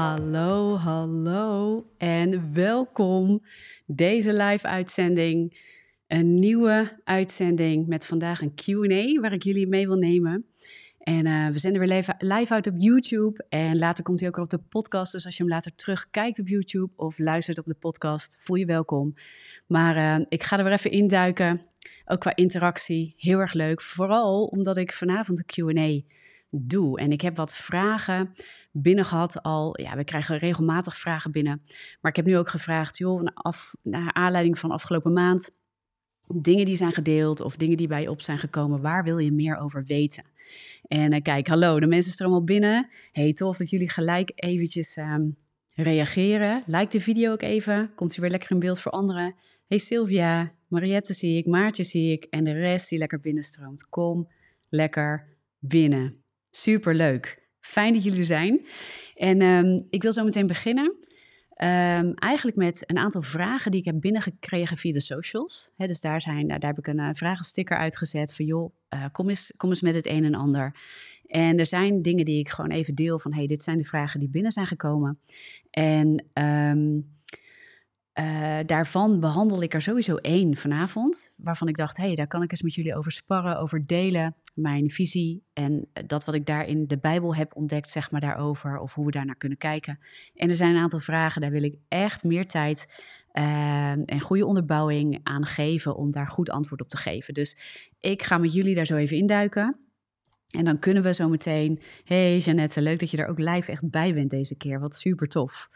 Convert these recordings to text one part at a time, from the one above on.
Hallo, hallo en welkom. Deze live uitzending, een nieuwe uitzending met vandaag een Q&A waar ik jullie mee wil nemen. En uh, we zenden weer live, live uit op YouTube en later komt hij ook op de podcast. Dus als je hem later terugkijkt op YouTube of luistert op de podcast, voel je welkom. Maar uh, ik ga er weer even induiken, ook qua interactie. Heel erg leuk, vooral omdat ik vanavond een Q&A doe. En ik heb wat vragen binnen gehad al. Ja, we krijgen regelmatig vragen binnen. Maar ik heb nu ook gevraagd, joh, af, naar aanleiding van afgelopen maand, dingen die zijn gedeeld of dingen die bij je op zijn gekomen, waar wil je meer over weten? En uh, kijk, hallo, de mensen er allemaal binnen. Hey, tof dat jullie gelijk eventjes um, reageren. Like de video ook even, komt u weer lekker in beeld voor anderen. Hey Sylvia, Mariette zie ik, Maartje zie ik en de rest die lekker binnenstroomt. Kom lekker binnen. Super leuk. Fijn dat jullie er zijn. En um, ik wil zo meteen beginnen. Um, eigenlijk met een aantal vragen die ik heb binnengekregen via de socials. Dus daar, zijn, daar heb ik een uh, vragensticker uitgezet van joh, uh, kom, eens, kom eens met het een en ander. En er zijn dingen die ik gewoon even deel van hey, dit zijn de vragen die binnen zijn gekomen. En um, uh, daarvan behandel ik er sowieso één vanavond, waarvan ik dacht, hé, hey, daar kan ik eens met jullie over sparren, over delen, mijn visie en dat wat ik daar in de Bijbel heb ontdekt, zeg maar daarover, of hoe we daarnaar kunnen kijken. En er zijn een aantal vragen, daar wil ik echt meer tijd uh, en goede onderbouwing aan geven om daar goed antwoord op te geven. Dus ik ga met jullie daar zo even induiken. En dan kunnen we zo meteen, hey Jeannette, leuk dat je er ook live echt bij bent deze keer, wat super tof.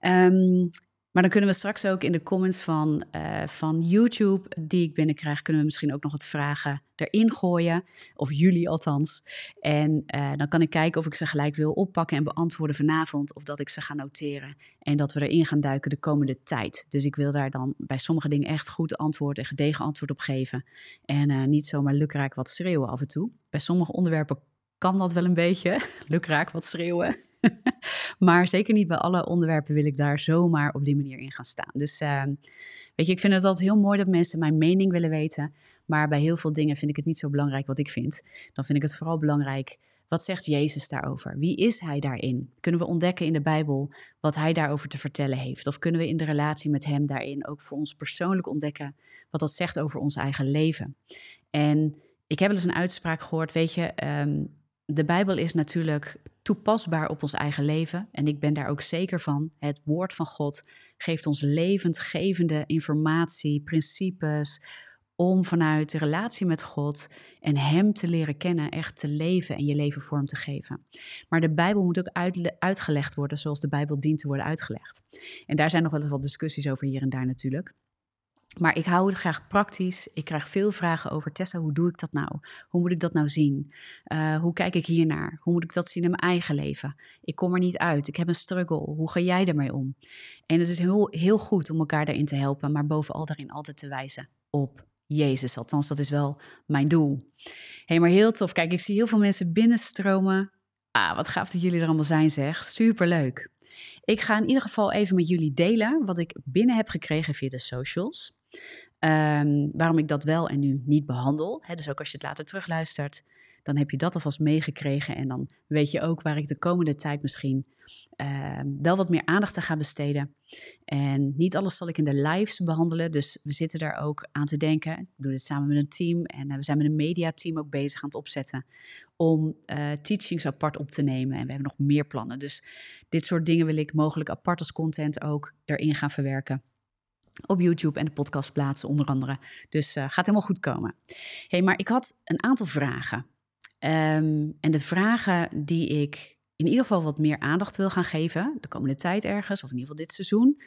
Um, maar dan kunnen we straks ook in de comments van, uh, van YouTube die ik binnenkrijg, kunnen we misschien ook nog wat vragen erin gooien. Of jullie althans. En uh, dan kan ik kijken of ik ze gelijk wil oppakken en beantwoorden vanavond. Of dat ik ze ga noteren. En dat we erin gaan duiken de komende tijd. Dus ik wil daar dan bij sommige dingen echt goed antwoord en gedegen antwoord op geven. En uh, niet zomaar lukraak wat schreeuwen af en toe. Bij sommige onderwerpen kan dat wel een beetje. lukraak wat schreeuwen. maar zeker niet bij alle onderwerpen wil ik daar zomaar op die manier in gaan staan. Dus uh, weet je, ik vind het altijd heel mooi dat mensen mijn mening willen weten. Maar bij heel veel dingen vind ik het niet zo belangrijk wat ik vind. Dan vind ik het vooral belangrijk, wat zegt Jezus daarover? Wie is hij daarin? Kunnen we ontdekken in de Bijbel wat hij daarover te vertellen heeft? Of kunnen we in de relatie met hem daarin ook voor ons persoonlijk ontdekken wat dat zegt over ons eigen leven? En ik heb wel eens een uitspraak gehoord, weet je, um, de Bijbel is natuurlijk toepasbaar op ons eigen leven. En ik ben daar ook zeker van. Het woord van God geeft ons levendgevende informatie, principes. Om vanuit de relatie met God en Hem te leren kennen, echt te leven en je leven vorm te geven. Maar de Bijbel moet ook uit, uitgelegd worden zoals de Bijbel dient te worden uitgelegd. En daar zijn nog wel eens wat discussies over hier en daar natuurlijk. Maar ik hou het graag praktisch. Ik krijg veel vragen over Tessa, hoe doe ik dat nou? Hoe moet ik dat nou zien? Uh, hoe kijk ik hiernaar? Hoe moet ik dat zien in mijn eigen leven? Ik kom er niet uit. Ik heb een struggle. Hoe ga jij ermee om? En het is heel, heel goed om elkaar daarin te helpen, maar bovenal daarin altijd te wijzen op Jezus. Althans, dat is wel mijn doel. Hé, hey, maar heel tof. Kijk, ik zie heel veel mensen binnenstromen. Ah, wat gaaf dat jullie er allemaal zijn, zeg. Superleuk. Ik ga in ieder geval even met jullie delen wat ik binnen heb gekregen via de socials. Um, waarom ik dat wel en nu niet behandel. Dus ook als je het later terugluistert, dan heb je dat alvast meegekregen. En dan weet je ook waar ik de komende tijd misschien uh, wel wat meer aandacht aan ga besteden. En niet alles zal ik in de lives behandelen. Dus we zitten daar ook aan te denken. Ik doe dit samen met een team. En uh, we zijn met een mediateam ook bezig aan het opzetten. Om uh, teachings apart op te nemen. En we hebben nog meer plannen. Dus dit soort dingen wil ik mogelijk apart als content ook erin gaan verwerken op YouTube en de podcast plaatsen onder andere. Dus uh, gaat helemaal goed komen. hey, maar ik had een aantal vragen. Um, en de vragen die ik in ieder geval wat meer aandacht wil gaan geven, de komende tijd ergens, of in ieder geval dit seizoen,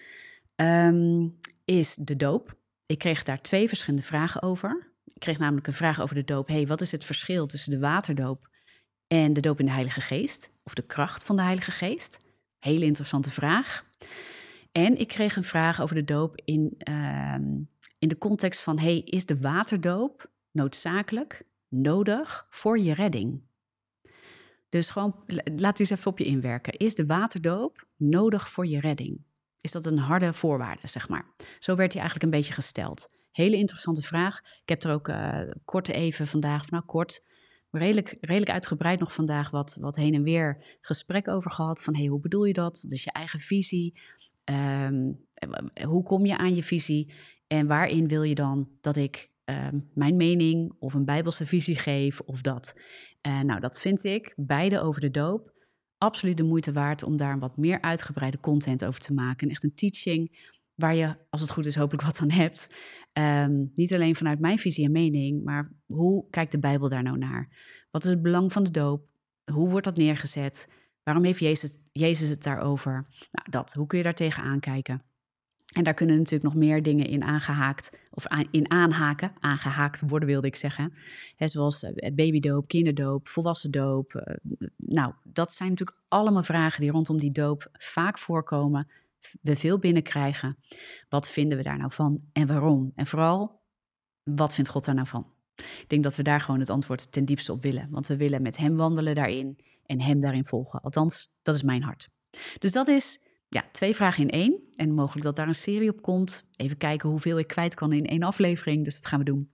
um, is de doop. Ik kreeg daar twee verschillende vragen over. Ik kreeg namelijk een vraag over de doop. hey, wat is het verschil tussen de waterdoop en de doop in de Heilige Geest? Of de kracht van de Heilige Geest? Hele interessante vraag. En ik kreeg een vraag over de doop in, uh, in de context van: hey, is de waterdoop noodzakelijk, nodig voor je redding? Dus gewoon, laat u eens even op je inwerken. Is de waterdoop nodig voor je redding? Is dat een harde voorwaarde, zeg maar? Zo werd hij eigenlijk een beetje gesteld. Hele interessante vraag. Ik heb er ook uh, kort even vandaag, nou kort, redelijk, redelijk uitgebreid nog vandaag wat, wat heen en weer gesprek over gehad. Van hey, hoe bedoel je dat? Wat is je eigen visie? Ehm, hoe kom je aan je visie? En waarin wil je dan dat ik ehm, mijn mening of een bijbelse visie geef of dat? Uh, nou, dat vind ik, beide over de doop, absoluut de moeite waard om daar wat meer uitgebreide content over te maken. Echt een teaching waar je, als het goed is, hopelijk wat aan hebt. Ehm, niet alleen vanuit mijn visie en mening, maar hoe kijkt de Bijbel daar nou naar? Wat is het belang van de doop? Hoe wordt dat neergezet? Waarom heeft Jezus, Jezus het daarover? Nou, dat. Hoe kun je daar tegenaan kijken? En daar kunnen natuurlijk nog meer dingen in aangehaakt, of in aanhaken, aangehaakt worden wilde ik zeggen. Zoals eh, babydoop, kinderdoop, volwassen doop. Eh, nou, dat zijn natuurlijk allemaal vragen die rondom die doop vaak voorkomen. We veel binnenkrijgen. Wat vinden we daar nou van en waarom? En vooral, wat vindt God daar nou van? Ik denk dat we daar gewoon het antwoord ten diepste op willen. Want we willen met Hem wandelen daarin en Hem daarin volgen. Althans, dat is mijn hart. Dus dat is ja, twee vragen in één. En mogelijk dat daar een serie op komt. Even kijken hoeveel ik kwijt kan in één aflevering. Dus dat gaan we doen.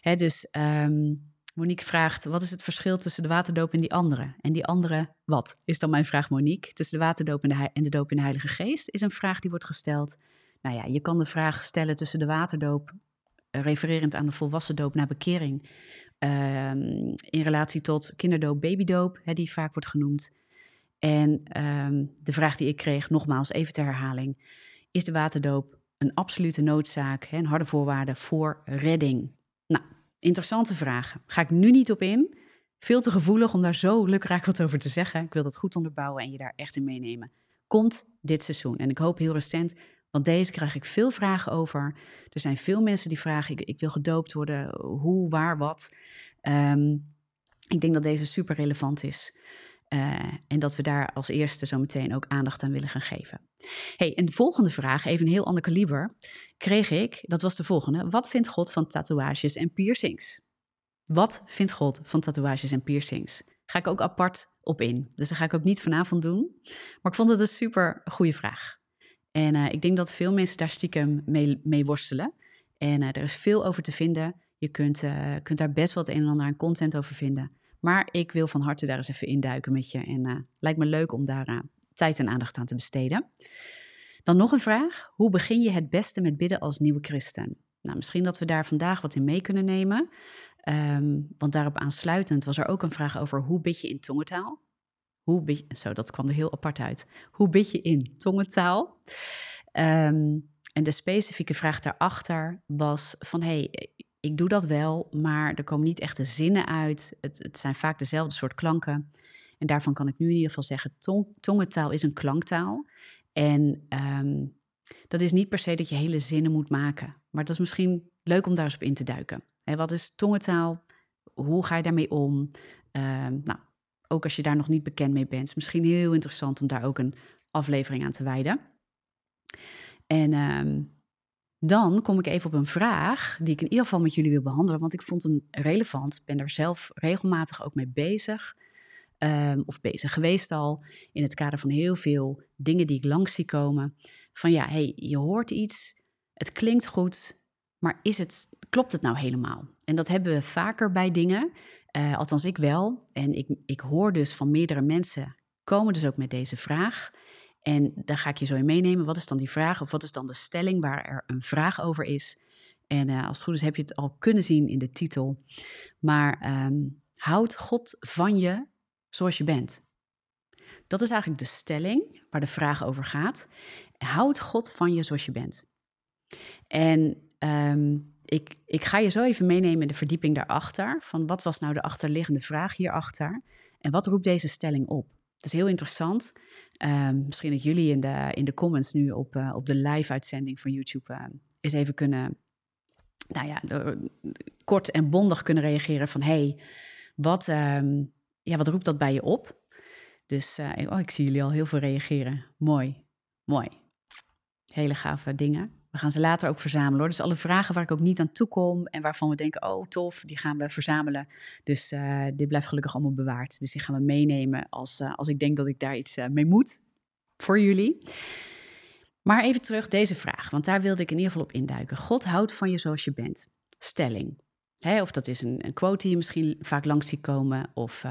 Hè, dus um, Monique vraagt: wat is het verschil tussen de waterdoop en die andere? En die andere, wat? Is dan mijn vraag, Monique. Tussen de waterdoop en de, en de doop in de Heilige Geest is een vraag die wordt gesteld. Nou ja, je kan de vraag stellen tussen de waterdoop, eh, refererend aan de volwassen doop naar bekering. Um, in relatie tot kinderdoop, babydoop, hè, die vaak wordt genoemd. En ehm, de vraag die ik kreeg, nogmaals even ter herhaling, is de waterdoop een absolute noodzaak, hè, een harde voorwaarde voor redding? Nou, interessante vragen. Ga ik nu niet op in. Veel te gevoelig om daar zo lukraak wat over te zeggen. Ik wil dat goed onderbouwen en je daar echt in meenemen. Komt dit seizoen. En ik hoop heel recent, want deze krijg ik veel vragen over. Er zijn veel mensen die vragen, ik, ik wil gedoopt worden, hoe, waar, wat. Um, ik denk dat deze super relevant is. Uh, en dat we daar als eerste zo meteen ook aandacht aan willen gaan geven. Hey, en de volgende vraag, even een heel ander kaliber, kreeg ik, dat was de volgende. Wat vindt God van tatoeages en piercings? Wat vindt God van tatoeages en piercings? Ga ik ook apart op in. Dus dat ga ik ook niet vanavond doen. Maar ik vond het een super goede vraag. En uh, ik denk dat veel mensen daar stiekem mee, worstelen. En uh, er is veel over te vinden. Je kunt, kunt daar best wel het een en ander aan content over vinden. Maar ik wil van harte daar eens even induiken met je. En lijkt me leuk om daar tijd en aandacht aan te besteden. Dan nog een vraag. Hoe begin je het beste met bidden als nieuwe christen? Nou, misschien dat we daar vandaag wat in mee kunnen nemen. Um, want daarop aansluitend was er ook een vraag over hoe bid je in tongentaal? Hoe je, zo, dat kwam er heel apart uit. Hoe bid je in tongentaal? Um, en de specifieke vraag daarachter was van, hey, ik doe dat wel, maar er komen niet echte zinnen uit. Het, het zijn vaak dezelfde soort klanken. En daarvan kan ik nu in ieder geval zeggen, tong, tongentaal is een klanktaal. En um, dat is niet per se dat je hele zinnen moet maken. Maar het is misschien leuk om daar eens op in te duiken. Wat is tongentaal? Hoe ga je daarmee om? Um, nou, ook als je daar nog niet bekend mee bent. is misschien heel interessant om daar ook een aflevering aan te wijden. En um, dan kom ik even op een vraag die ik in ieder geval met jullie wil behandelen, want ik vond hem relevant. Ik ben er zelf regelmatig ook mee bezig, um, of bezig geweest al, in het kader van heel veel dingen die ik langs zie komen. Van ja, hey, je hoort iets, het klinkt goed, maar is het, klopt het nou helemaal? En dat hebben we vaker bij dingen, uh, althans ik wel. En ik, ik hoor dus van meerdere mensen, komen dus ook met deze vraag. En daar ga ik je zo in meenemen. Wat is dan die vraag? Of wat is dan de stelling waar er een vraag over is? En uh, als het goed is, heb je het al kunnen zien in de titel. Maar um, houd God van je zoals je bent. Dat is eigenlijk de stelling waar de vraag over gaat. Houd God van je zoals je bent. En um, ik, ik ga je zo even meenemen in de verdieping daarachter. Van wat was nou de achterliggende vraag hierachter? En wat roept deze stelling op? Het is heel interessant. Um, misschien dat jullie in de, in de comments nu op, uh, op de live-uitzending van YouTube uh, eens even kunnen, nou ja, kort en bondig kunnen reageren van hey, wat, um, ja, wat roept dat bij je op? Dus uh, oh, ik zie jullie al heel veel reageren. Mooi, mooi. Hele gave dingen. We gaan ze later ook verzamelen hoor. Dus alle vragen waar ik ook niet aan toe kom en waarvan we denken, oh tof, die gaan we verzamelen. Dus uh, dit blijft gelukkig allemaal bewaard. Dus die gaan we meenemen als, uh, als ik denk dat ik daar iets uh, mee moet voor jullie. Maar even terug deze vraag, want daar wilde ik in ieder geval op induiken. God houdt van je zoals je bent. Stelling. Hè, of dat is een, een, quote die je misschien vaak langs ziet komen. Of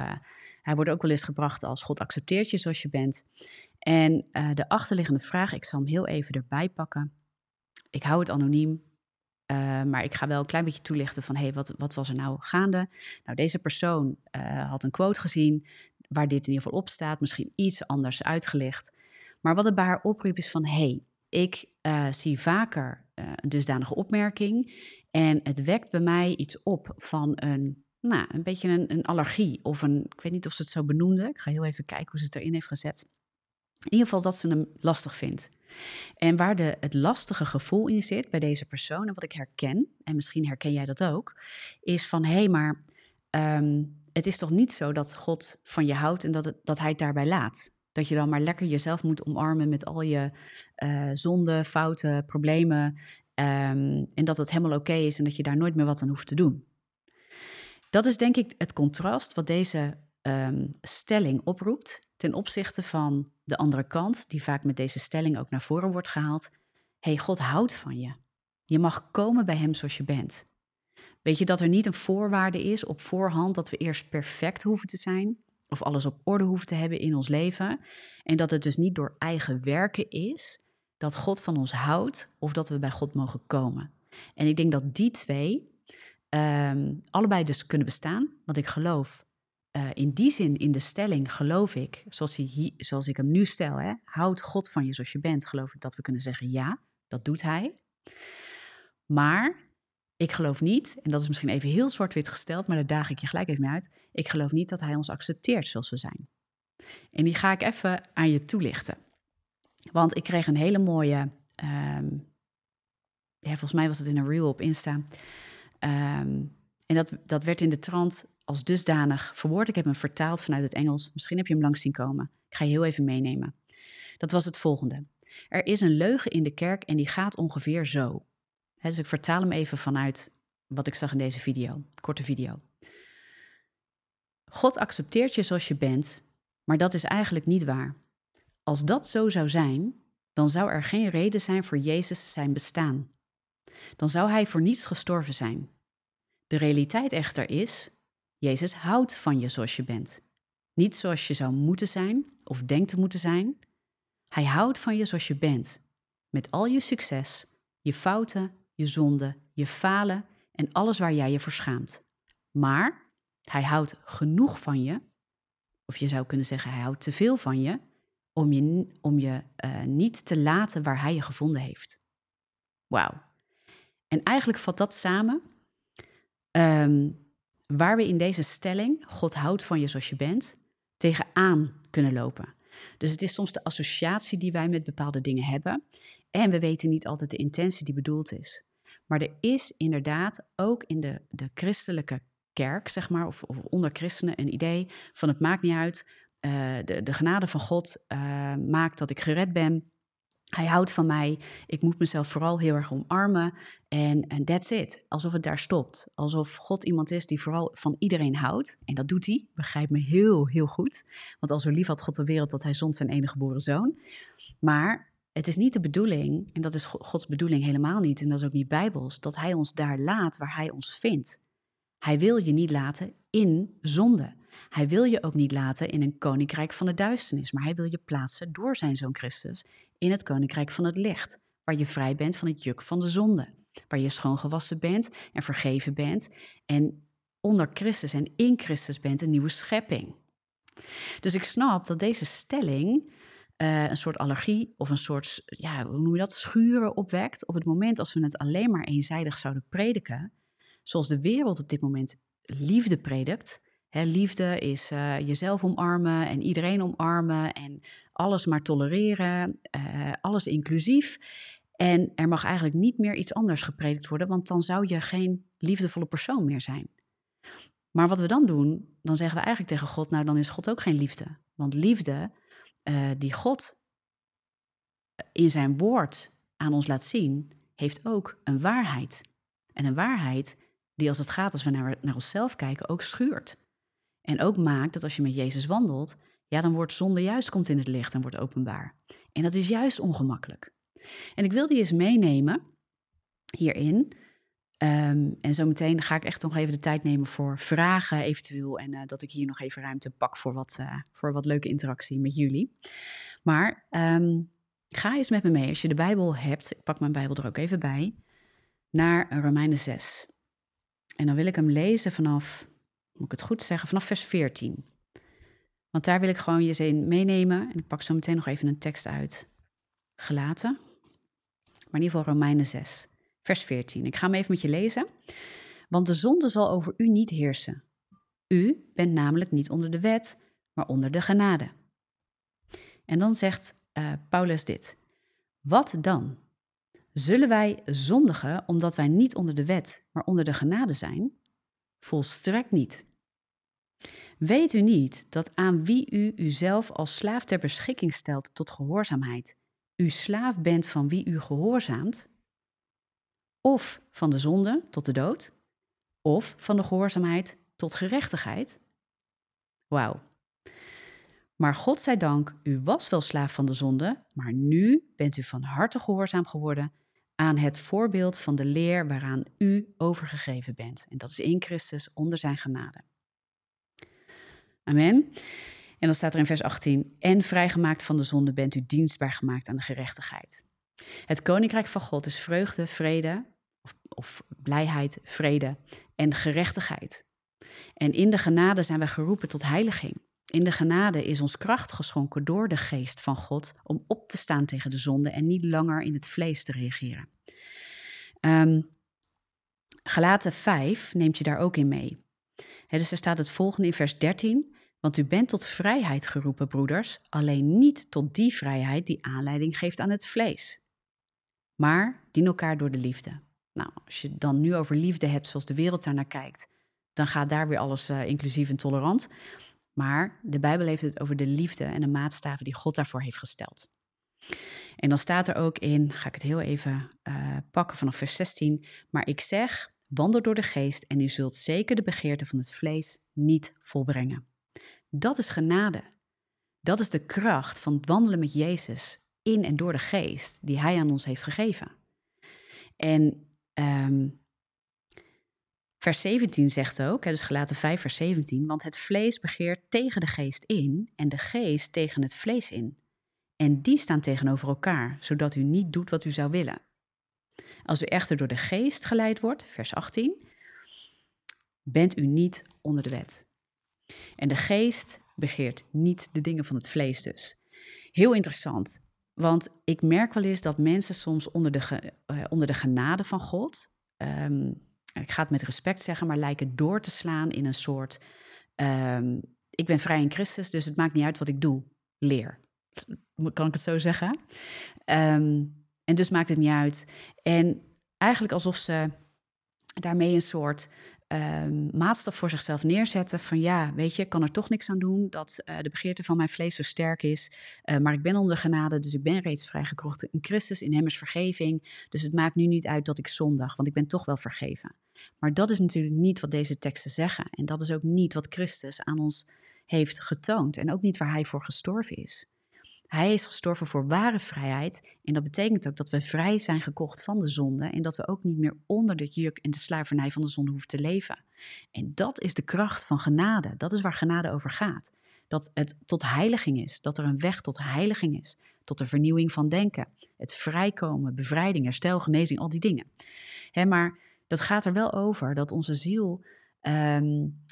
hij wordt ook wel eens gebracht als God accepteert je zoals je bent. En de achterliggende vraag, ik zal hem heel even erbij pakken. Ik hou het anoniem, uh, maar ik ga wel een klein beetje toelichten van, hé, hey, wat, wat was er nou gaande? Nou, deze persoon had een quote gezien waar dit in ieder geval op staat, misschien iets anders uitgelicht. Maar wat het bij haar opriep is van, hé, hey, ik zie vaker een dusdanige opmerking en het wekt bij mij iets op van een, nou, een beetje een, een allergie. Of een, ik weet niet of ze het zo benoemde. Ik ga heel even kijken hoe ze het erin heeft gezet. In ieder geval dat ze hem lastig vindt. En waar de, het lastige gevoel in zit bij deze persoon, en wat ik herken, en misschien herken jij dat ook, is van hé, hey, maar ehm, het is toch niet zo dat God van je houdt en dat, dat hij het daarbij laat. Dat je dan maar lekker jezelf moet omarmen met al je uh, zonden, fouten, problemen. Um, en dat het helemaal oké is en dat je daar nooit meer wat aan hoeft te doen. Dat is denk ik het contrast wat deze um, stelling oproept ten opzichte van de andere kant, die vaak met deze stelling ook naar voren wordt gehaald. hey, God houdt van je. Je mag komen bij Hem zoals je bent. Weet je dat er niet een voorwaarde is op voorhand dat we eerst perfect hoeven te zijn of alles op orde hoeven te hebben in ons leven en dat het dus niet door eigen werken is, dat God van ons houdt of dat we bij God mogen komen. En ik denk dat die twee um, allebei dus kunnen bestaan, want ik geloof uh, in die zin, in de stelling, geloof ik, zoals, hij, zoals ik hem nu stel, hè, houdt God van je zoals je bent, geloof ik dat we kunnen zeggen ja, dat doet hij. Maar ik geloof niet, en dat is misschien even heel zwart-wit gesteld, maar daar daag ik je gelijk even mee uit. Ik geloof niet dat hij ons accepteert zoals we zijn. En die ga ik even aan je toelichten. Want ik kreeg een hele mooie, um, ja, volgens mij was het in een reel op Insta. Um, en dat, dat werd in de trant als dusdanig verwoord. Ik heb hem vertaald vanuit het Engels. Misschien heb je hem langs zien komen. Ik ga je heel even meenemen. Dat was het volgende. Er is een leugen in de kerk en die gaat ongeveer zo. Dus ik vertaal hem even vanuit wat ik zag in deze video, korte video. God accepteert je zoals je bent, maar dat is eigenlijk niet waar. Als dat zo zou zijn, dan zou er geen reden zijn voor Jezus zijn bestaan. Dan zou hij voor niets gestorven zijn. De realiteit echter is, Jezus houdt van je zoals je bent. Niet zoals je zou moeten zijn of denkt te moeten zijn. Hij houdt van je zoals je bent, met al je succes, je fouten, je zonden, je falen en alles waar jij je voor schaamt. Maar hij houdt genoeg van je, of je zou kunnen zeggen hij houdt te veel van je, om je, om je uh, niet te laten waar hij je gevonden heeft. Wauw. En eigenlijk vat dat samen um, waar we in deze stelling, God houdt van je zoals je bent, tegenaan kunnen lopen. Dus het is soms de associatie die wij met bepaalde dingen hebben. En we weten niet altijd de intentie die bedoeld is. Maar er is inderdaad ook in de, de christelijke kerk, zeg maar, of, of onder christenen, een idee van het maakt niet uit uh, de, de genade van God uh, maakt dat ik gered ben. Hij houdt van mij. Ik moet mezelf vooral heel erg omarmen. En, that's it. Alsof het daar stopt. Alsof God iemand is die vooral van iedereen houdt. En dat doet hij. Begrijp me heel, heel goed. Want al zo lief had God de wereld dat hij zond zijn enige geboren zoon. Maar het is niet de bedoeling, en dat is Gods bedoeling helemaal niet, en dat is ook niet bijbels, dat hij ons daar laat waar hij ons vindt. Hij wil je niet laten in zonde. Hij wil je ook niet laten in een koninkrijk van de duisternis, maar hij wil je plaatsen door zijn zoon Christus in het koninkrijk van het licht, waar je vrij bent van het juk van de zonde, waar je schoongewassen bent en vergeven bent en onder Christus en in Christus bent een nieuwe schepping. Dus ik snap dat deze stelling uh, een soort allergie of een soort, ja, hoe noem je dat, schuren opwekt op het moment als we het alleen maar eenzijdig zouden prediken, zoals de wereld op dit moment liefde predikt, liefde is uh, jezelf omarmen en iedereen omarmen en alles maar tolereren, uh, alles inclusief. En er mag eigenlijk niet meer iets anders gepredikt worden, want dan zou je geen liefdevolle persoon meer zijn. Maar wat we dan doen, dan zeggen we eigenlijk tegen God, nou dan is God ook geen liefde. Want liefde uh, die God in zijn woord aan ons laat zien, heeft ook een waarheid. En een waarheid die als het gaat, als we naar, naar onszelf kijken, ook schuurt. En ook maakt dat als je met Jezus wandelt, ja, dan wordt zonde juist komt in het licht en wordt openbaar. En dat is juist ongemakkelijk. En ik wil die eens meenemen hierin, Um, en zometeen ga ik echt nog even de tijd nemen voor vragen eventueel. En uh, dat ik hier nog even ruimte pak voor wat, uh, voor wat leuke interactie met jullie. Maar um, ga eens met me mee, als je de Bijbel hebt, ik pak mijn Bijbel er ook even bij, naar Romeinen 6. En dan wil ik hem lezen vanaf, moet ik het goed zeggen, vanaf vers 14. Want daar wil ik gewoon je zin meenemen. En ik pak zo meteen nog even een tekst uit. Gelaten. Maar in ieder geval Romeinen 6, vers 14. Ik ga hem even met je lezen. Want de zonde zal over u niet heersen. U bent namelijk niet onder de wet, maar onder de genade. En dan zegt uh, Paulus dit. Wat dan? Zullen wij zondigen omdat wij niet onder de wet, maar onder de genade zijn? Volstrekt niet. Weet u niet dat aan wie u uzelf als slaaf ter beschikking stelt tot gehoorzaamheid, u slaaf bent van wie u gehoorzaamt? Of van de zonde tot de dood, of van de gehoorzaamheid tot gerechtigheid? Wauw. Maar God zij dank, u was wel slaaf van de zonde, maar nu bent u van harte gehoorzaam geworden aan het voorbeeld van de leer waaraan u overgegeven bent. En dat is in Christus onder zijn genade. Amen. En dan staat er in vers 18: En vrijgemaakt van de zonde bent u dienstbaar gemaakt aan de gerechtigheid. Het koninkrijk van God is vreugde, vrede, of, blijheid, vrede en gerechtigheid. En in de genade zijn wij geroepen tot heiliging. In de genade is ons kracht geschonken door de geest van God om op te staan tegen de zonde en niet langer in het vlees te reageren. Um, Galaten 5 neemt je daar ook in mee. dus er staat het volgende in vers 13. Want u bent tot vrijheid geroepen, broeders, alleen niet tot die vrijheid die aanleiding geeft aan het vlees. Maar dien elkaar door de liefde. Nou, als je dan nu over liefde hebt zoals de wereld daar naar kijkt, dan gaat daar weer alles uh, inclusief en tolerant. Maar de Bijbel heeft het over de liefde en de maatstaven die God daarvoor heeft gesteld. En dan staat er ook in, ga ik het heel even uh, pakken vanaf vers 16. Maar ik zeg, wandel door de geest en u zult zeker de begeerte van het vlees niet volbrengen. Dat is genade. Dat is de kracht van wandelen met Jezus in en door de geest die Hij aan ons heeft gegeven. En um, vers 17 zegt ook, dus gelaten 5 vers 17, want het vlees begeert tegen de geest in en de geest tegen het vlees in. En die staan tegenover elkaar, zodat u niet doet wat u zou willen. Als u echter door de geest geleid wordt, vers 18, bent u niet onder de wet. En de geest begeert niet de dingen van het vlees dus. Heel interessant, want ik merk wel eens dat mensen soms onder de, uh, onder de genade van God, um, ik ga het met respect zeggen, maar lijken door te slaan in een soort, um, ik ben vrij in Christus, dus het maakt niet uit wat ik doe, leer. Kan ik het zo zeggen? Um, en dus maakt het niet uit. En eigenlijk alsof ze daarmee een soort um, maatstaf voor zichzelf neerzetten van ja, weet je, ik kan er toch niks aan doen dat uh, de begeerte van mijn vlees zo sterk is, uh, maar ik ben onder genade, dus ik ben reeds vrijgekrocht in Christus, in hem is vergeving, dus het maakt nu niet uit dat ik zondag, want ik ben toch wel vergeven. Maar dat is natuurlijk niet wat deze teksten zeggen. En dat is ook niet wat Christus aan ons heeft getoond. En ook niet waar hij voor gestorven is. Hij is gestorven voor ware vrijheid. En dat betekent ook dat we vrij zijn gekocht van de zonde. En dat we ook niet meer onder de juk en de slavernij van de zonde hoeven te leven. En dat is de kracht van genade. Dat is waar genade over gaat. Dat het tot heiliging is. Dat er een weg tot heiliging is. Tot de vernieuwing van denken. Het vrijkomen, bevrijding, herstel, genezing, al die dingen. maar dat gaat er wel over dat onze ziel um,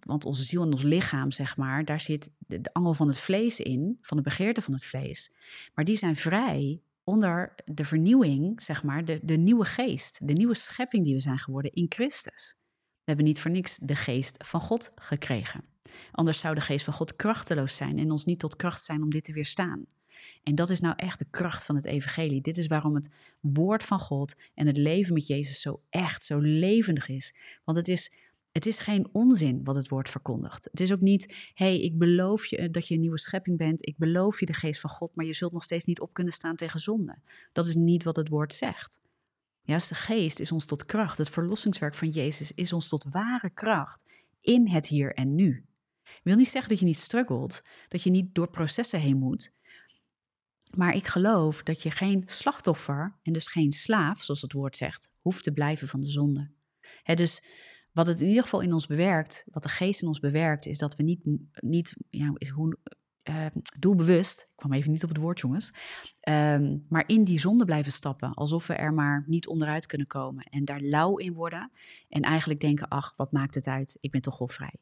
want onze ziel en ons lichaam, zeg maar, daar zit de, de, angel van het vlees in, van de begeerte van het vlees. Maar die zijn vrij onder de vernieuwing, zeg maar, de, de nieuwe geest, de nieuwe schepping die we zijn geworden in Christus. We hebben niet voor niks de geest van God gekregen. Anders zou de geest van God krachteloos zijn en ons niet tot kracht zijn om dit te weerstaan. En dat is nou echt de kracht van het evangelie. Dit is waarom het woord van God en het leven met Jezus zo echt, zo levendig is. Want het is het is geen onzin wat het woord verkondigt. Het is ook niet, hé, hey, ik beloof je dat je een nieuwe schepping bent. Ik beloof je de geest van God, maar je zult nog steeds niet op kunnen staan tegen zonde. Dat is niet wat het woord zegt. Juist de geest is ons tot kracht. Het verlossingswerk van Jezus is ons tot ware kracht in het hier en nu. Ik wil niet zeggen dat je niet struggelt, dat je niet door processen heen moet. Maar ik geloof dat je geen slachtoffer en dus geen slaaf, zoals het woord zegt, hoeft te blijven van de zonde. Hè, dus wat het in ieder geval in ons bewerkt, wat de geest in ons bewerkt, is dat we niet, niet ja, hoe, uh, doelbewust, ik kwam even niet op het woord jongens, um, maar in die zonde blijven stappen, alsof we er maar niet onderuit kunnen komen en daar lauw in worden en eigenlijk denken, ach, wat maakt het uit, ik ben toch wel vrij.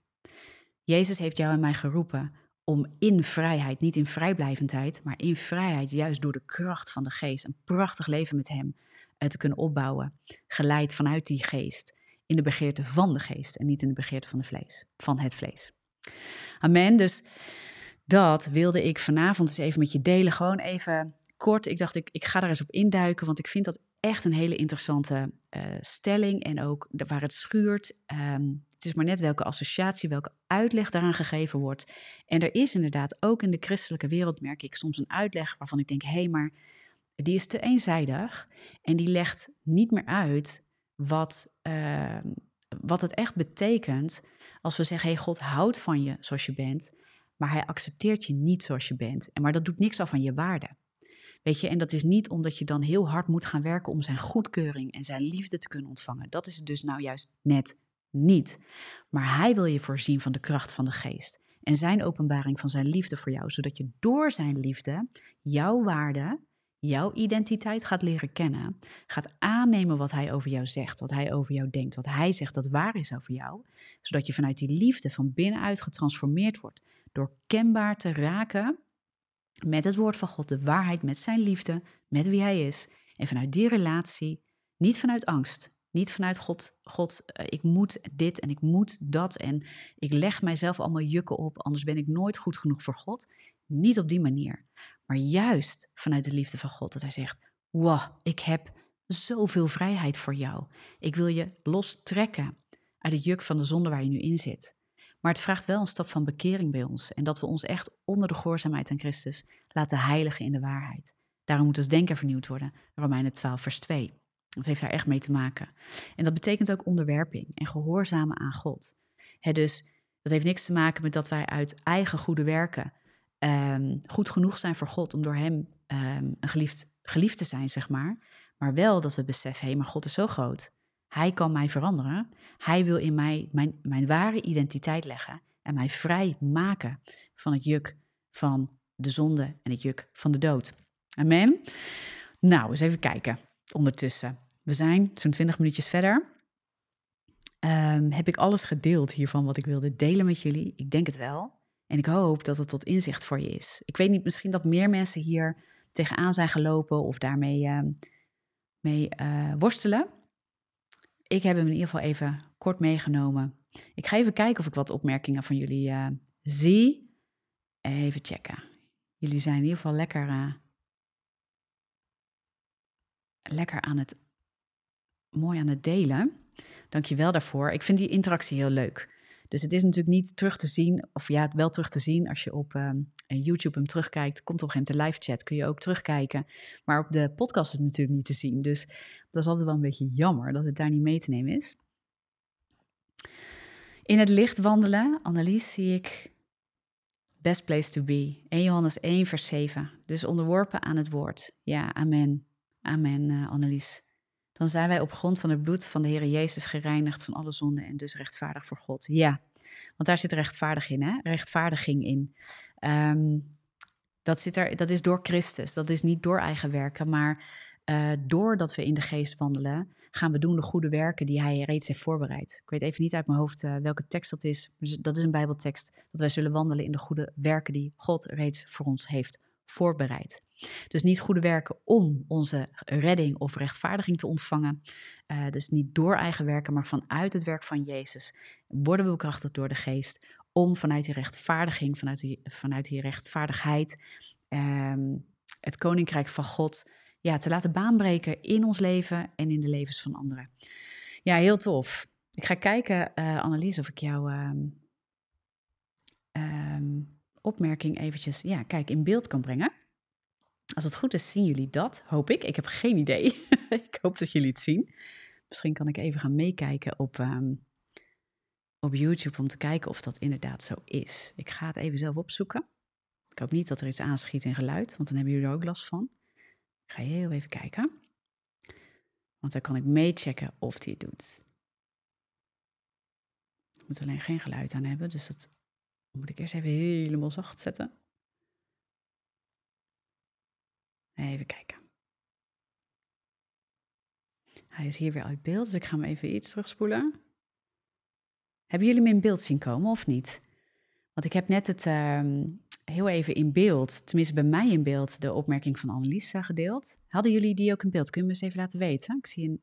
Jezus heeft jou en mij geroepen om in vrijheid, niet in vrijblijvendheid, maar in vrijheid, juist door de kracht van de geest, een prachtig leven met Hem uh, te kunnen opbouwen, geleid vanuit die geest, in de begeerte van de geest en niet in de begeerte van, de vlees, van het vlees. Amen. Dus dat wilde ik vanavond eens even met je delen. Gewoon even kort. Ik dacht, ik, ik ga er eens op induiken, want ik vind dat echt een hele interessante uh, stelling. En ook waar het schuurt. Um, het is maar net welke associatie, welke uitleg daaraan gegeven wordt. En er is inderdaad ook in de christelijke wereld, merk ik, soms een uitleg waarvan ik denk: hé, hey, maar die is te eenzijdig. En die legt niet meer uit wat, uh, wat het echt betekent als we zeggen: hey, God houdt van je zoals je bent maar hij accepteert je niet zoals je bent. En maar dat doet niks af van je waarde. Weet je, en dat is niet omdat je dan heel hard moet gaan werken om zijn goedkeuring en zijn liefde te kunnen ontvangen. Dat is het dus nou juist net niet. Maar hij wil je voorzien van de kracht van de geest en zijn openbaring van zijn liefde voor jou, zodat je door zijn liefde jouw waarde, jouw identiteit gaat leren kennen, gaat aannemen wat hij over jou zegt, wat hij over jou denkt, wat hij zegt dat waar is over jou, zodat je vanuit die liefde van binnenuit getransformeerd wordt door kenbaar te raken met het woord van God, de waarheid, met zijn liefde, met wie hij is. En vanuit die relatie, niet vanuit angst, niet vanuit God, God, eh, ik moet dit en ik moet dat en ik leg mijzelf allemaal jukken op, anders ben ik nooit goed genoeg voor God. Niet op die manier, maar juist vanuit de liefde van God, dat hij zegt, wow, ik heb zoveel vrijheid voor jou. Ik wil je lostrekken uit het juk van de zonde waar je nu in zit. Maar het vraagt wel een stap van bekering bij ons. En dat we ons echt onder de gehoorzaamheid aan Christus laten heiligen in de waarheid. Daarom moet ons denken vernieuwd worden. Romeinen 12, vers 2. Dat heeft daar echt mee te maken. En dat betekent ook onderwerping en gehoorzamen aan God. dus dat heeft niks te maken met dat wij uit eigen goede werken um, goed genoeg zijn voor God om door Hem um, een geliefd, te zijn, zeg maar. Maar wel dat we beseffen, hé, hey, maar God is zo groot. Hij kan mij veranderen. Hij wil in mij mijn, mijn ware identiteit leggen en mij vrij maken van het juk van de zonde en het juk van de dood. Amen. Nou, eens even kijken. Ondertussen. We zijn zo'n 20 minuutjes verder. Um, heb ik alles gedeeld hiervan wat ik wilde delen met jullie? Ik denk het wel. En ik hoop dat het tot inzicht voor je is. Ik weet niet, misschien dat meer mensen hier tegenaan zijn gelopen of daarmee uh, mee, uh, worstelen ik heb hem in ieder geval even kort meegenomen. Ik ga even kijken of ik wat opmerkingen van jullie uh, zie. Even checken. Jullie zijn in ieder geval lekker, uh, lekker aan het, mooi aan het delen. Dank je wel daarvoor. Ik vind die interactie heel leuk. Dus het is natuurlijk niet terug te zien, of ja, wel terug te zien als je op um, YouTube hem terugkijkt. Komt op een gegeven moment de live chat, kun je ook terugkijken. Maar op de podcast is het natuurlijk niet te zien. Dus dat is altijd wel een beetje jammer dat het daar niet mee te nemen is. In het licht wandelen, Annelies, zie ik best place to be. 1 Johannes 1, vers 7. Dus onderworpen aan het woord. Ja, amen. Amen, uh, Annelies. Dan zijn wij op grond van het bloed van de Heer Jezus gereinigd van alle zonden en dus rechtvaardig voor God. Ja, want daar zit rechtvaardig in, hè? rechtvaardiging in. Um, dat, zit er, dat is door Christus, dat is niet door eigen werken, maar uh, doordat we in de geest wandelen, gaan we doen de goede werken die hij reeds heeft voorbereid. Ik weet even niet uit mijn hoofd uh, welke tekst dat is. Dat is een Bijbeltekst. Dat wij zullen wandelen in de goede werken die God reeds voor ons heeft voorbereid. Dus niet goede werken om onze redding of rechtvaardiging te ontvangen. Uh, dus niet door eigen werken, maar vanuit het werk van Jezus worden we bekrachtigd door de geest om vanuit die rechtvaardiging, vanuit die, vanuit die rechtvaardigheid, um, het koninkrijk van God ja, te laten baanbreken in ons leven en in de levens van anderen. Ja, heel tof. Ik ga kijken, uh, Annelies, of ik jouw um, um, opmerking eventjes ja, kijk, in beeld kan brengen. Als het goed is, zien jullie dat, hoop ik. Ik heb geen idee. ik hoop dat jullie het zien. Misschien kan ik even gaan meekijken op, um, op YouTube om te kijken of dat inderdaad zo is. Ik ga het even zelf opzoeken. Ik hoop niet dat er iets aanschiet in geluid, want dan hebben jullie er ook last van. Ik ga heel even kijken. Want dan kan ik meechecken of hij het doet. Ik moet alleen geen geluid aan hebben, dus dat moet ik eerst even helemaal zacht zetten. Even kijken. Hij is hier weer uit beeld, dus ik ga hem even iets terugspoelen. Hebben jullie hem in beeld zien komen of niet? Want ik heb net het ehm, heel even in beeld, tenminste bij mij in beeld, de opmerking van Annelies uh, gedeeld. Hadden jullie die ook in beeld? Kun je me eens even laten weten? Ik zie een...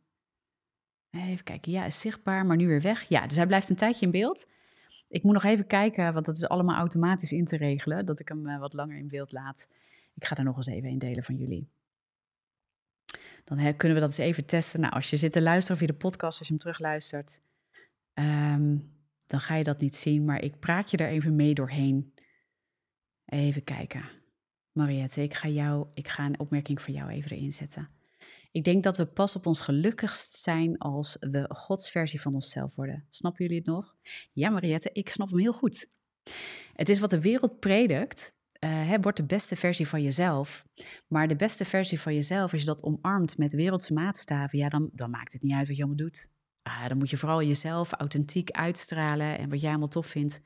Even kijken, ja, is zichtbaar, maar nu weer weg. Ja, dus hij blijft een tijdje in beeld. Ik moet nog even kijken, want dat is allemaal automatisch in te regelen, dat ik hem uh, wat langer in beeld laat. Ik ga er nog eens even in delen van jullie. Dan kunnen we dat eens even testen. Nou, als je zit te luisteren via de podcast, als je hem terugluistert, um, dan ga je dat niet zien. Maar ik praat je er even mee doorheen. Even kijken. Mariette, ik ga, jou, ik ga een opmerking van jou even erin zetten. Ik denk dat we pas op ons gelukkigst zijn als we Gods versie van onszelf worden. Snappen jullie het nog? Ja, Mariette, ik snap hem heel goed. Het is wat de wereld predikt. Uh, wordt de beste versie van jezelf. Maar de beste versie van jezelf, als je dat omarmt met wereldse maatstaven, ja, dan, dan maakt het niet uit wat je allemaal doet. Ah, dan moet je vooral jezelf authentiek uitstralen en wat jij allemaal tof vindt.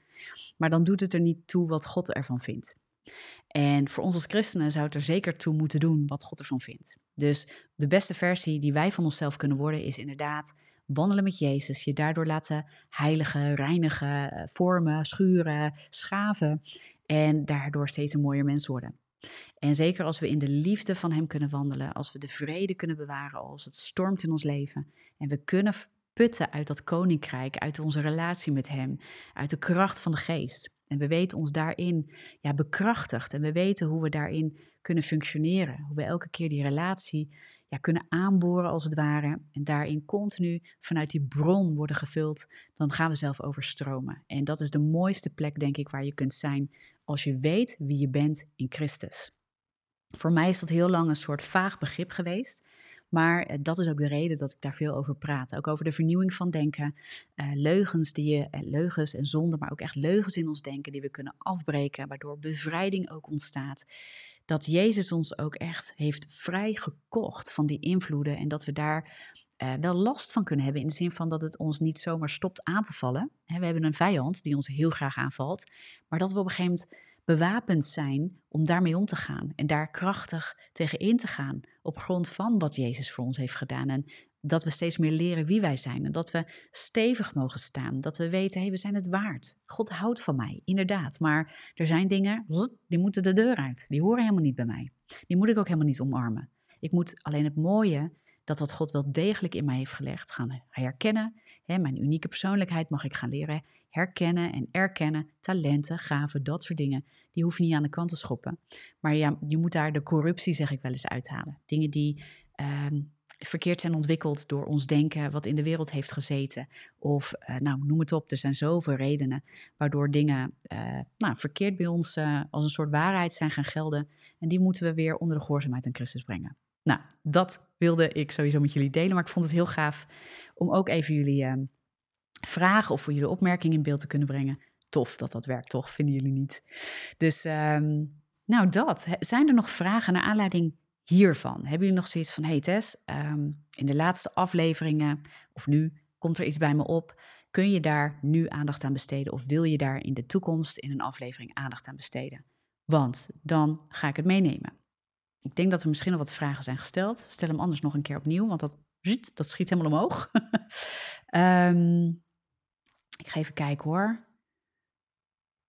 Maar dan doet het er niet toe wat God ervan vindt. En voor ons als christenen zou het er zeker toe moeten doen wat God ervan vindt. Dus de beste versie die wij van onszelf kunnen worden is inderdaad wandelen met Jezus. Je daardoor laten heiligen, reinigen, eh, vormen, schuren, schaven. En daardoor steeds een mooier mens worden. En zeker als we in de liefde van Hem kunnen wandelen, als we de vrede kunnen bewaren, als het stormt in ons leven. En we kunnen putten uit dat koninkrijk, uit onze relatie met Hem, uit de kracht van de geest. En we weten ons daarin ja, bekrachtigd en we weten hoe we daarin kunnen functioneren. Hoe we elke keer die relatie ja, kunnen aanboren als het ware. En daarin continu vanuit die bron worden gevuld. Dan gaan we zelf overstromen. En dat is de mooiste plek, denk ik, waar je kunt zijn als je weet wie je bent in Christus. Voor mij is dat heel lang een soort vaag begrip geweest. Maar eh, dat is ook de reden dat ik daar veel over praat. Ook over de vernieuwing van denken. Uh, leugens, die je, uh, leugens en zonden, maar ook echt leugens in ons denken die we kunnen afbreken, waardoor bevrijding ook ontstaat. Dat Jezus ons ook echt heeft vrijgekocht van die invloeden en dat we daar uh, wel last van kunnen hebben. In de zin van dat het ons niet zomaar stopt aan te vallen. we hebben een vijand die ons heel graag aanvalt. Maar dat we op een gegeven moment bewapend zijn om daarmee om te gaan en daar krachtig tegen in te gaan op grond van wat Jezus voor ons heeft gedaan. En dat we steeds meer leren wie wij zijn en dat we stevig mogen staan. Dat we weten, hé, hey, we zijn het waard. God houdt van mij, inderdaad. Maar er zijn dingen, die moeten de deur uit. Die horen helemaal niet bij mij. Die moet ik ook helemaal niet omarmen. Ik moet alleen het mooie, dat wat God wel degelijk in mij heeft gelegd, gaan herkennen. mijn unieke persoonlijkheid mag ik gaan leren herkennen en erkennen, talenten, gaven, dat soort dingen. Die hoef je niet aan de kant te schoppen. Maar ja, je moet daar de corruptie, zeg ik wel eens, uithalen. Dingen die ehm, verkeerd zijn ontwikkeld door ons denken, wat in de wereld heeft gezeten. Of, uh, nou, noem het op, er zijn zoveel redenen waardoor dingen uh, nou, verkeerd bij ons uh, als een soort waarheid zijn gaan gelden. En die moeten we weer onder de gehoorzaamheid aan Christus brengen. Nou, dat wilde ik sowieso met jullie delen, maar ik vond het heel gaaf om ook even jullie ehm, vragen of voor jullie opmerkingen in beeld te kunnen brengen. Tof dat dat werkt, toch? Vinden jullie niet? Dus, um, nou dat. Zijn er nog vragen naar aanleiding hiervan? Hebben jullie nog zoiets van, hey Tess, um, in de laatste afleveringen of nu komt er iets bij me op. Kun je daar nu aandacht aan besteden of wil je daar in de toekomst in een aflevering aandacht aan besteden? Want dan ga ik het meenemen. Ik denk dat er misschien al wat vragen zijn gesteld. Stel hem anders nog een keer opnieuw, want dat, dat schiet helemaal omhoog. um, Ik ga even kijken hoor.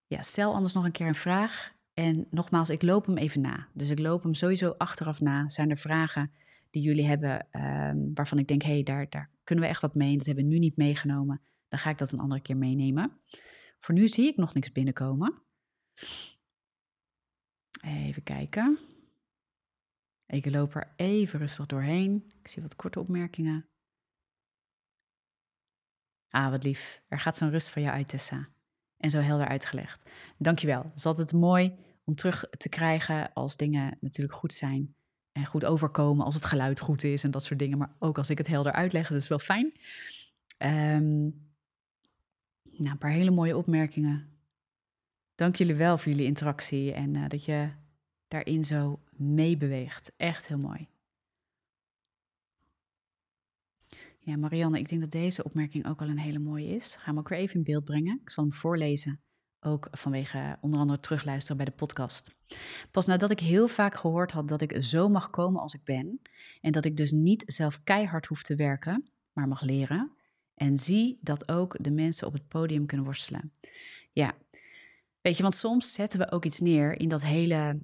Ja, stel anders nog een keer een vraag. En nogmaals, ik loop hem even na. Dus ik loop hem sowieso achteraf na. Zijn er vragen die jullie hebben um, waarvan ik denk, hé, hey, daar, daar kunnen we echt wat mee. Dat hebben we nu niet meegenomen. Dan ga ik dat een andere keer meenemen. Voor nu zie ik nog niks binnenkomen. Even kijken. Ik loop er even rustig doorheen. Ik zie wat korte opmerkingen. Ah, wat lief. Er gaat zo'n rust van jou uit, Tessa. En zo helder uitgelegd. Dankjewel. Het is altijd mooi om terug te krijgen als dingen natuurlijk goed zijn. En goed overkomen als het geluid goed is en dat soort dingen. Maar ook als ik het helder uitleg, dat is wel fijn. Um, nou, een paar hele mooie opmerkingen. Dank jullie wel voor jullie interactie en uh, dat je daarin zo meebeweegt. Echt heel mooi. Ja, Marianne, ik denk dat deze opmerking ook al een hele mooie is. Ga hem ook weer even in beeld brengen. Ik zal hem voorlezen, ook vanwege onder andere terugluisteren bij de podcast. Pas nadat ik heel vaak gehoord had dat ik zo mag komen als ik ben en dat ik dus niet zelf keihard hoef te werken, maar mag leren. En zie dat ook de mensen op het podium kunnen worstelen. Ja, weet je, want soms zetten we ook iets neer in dat hele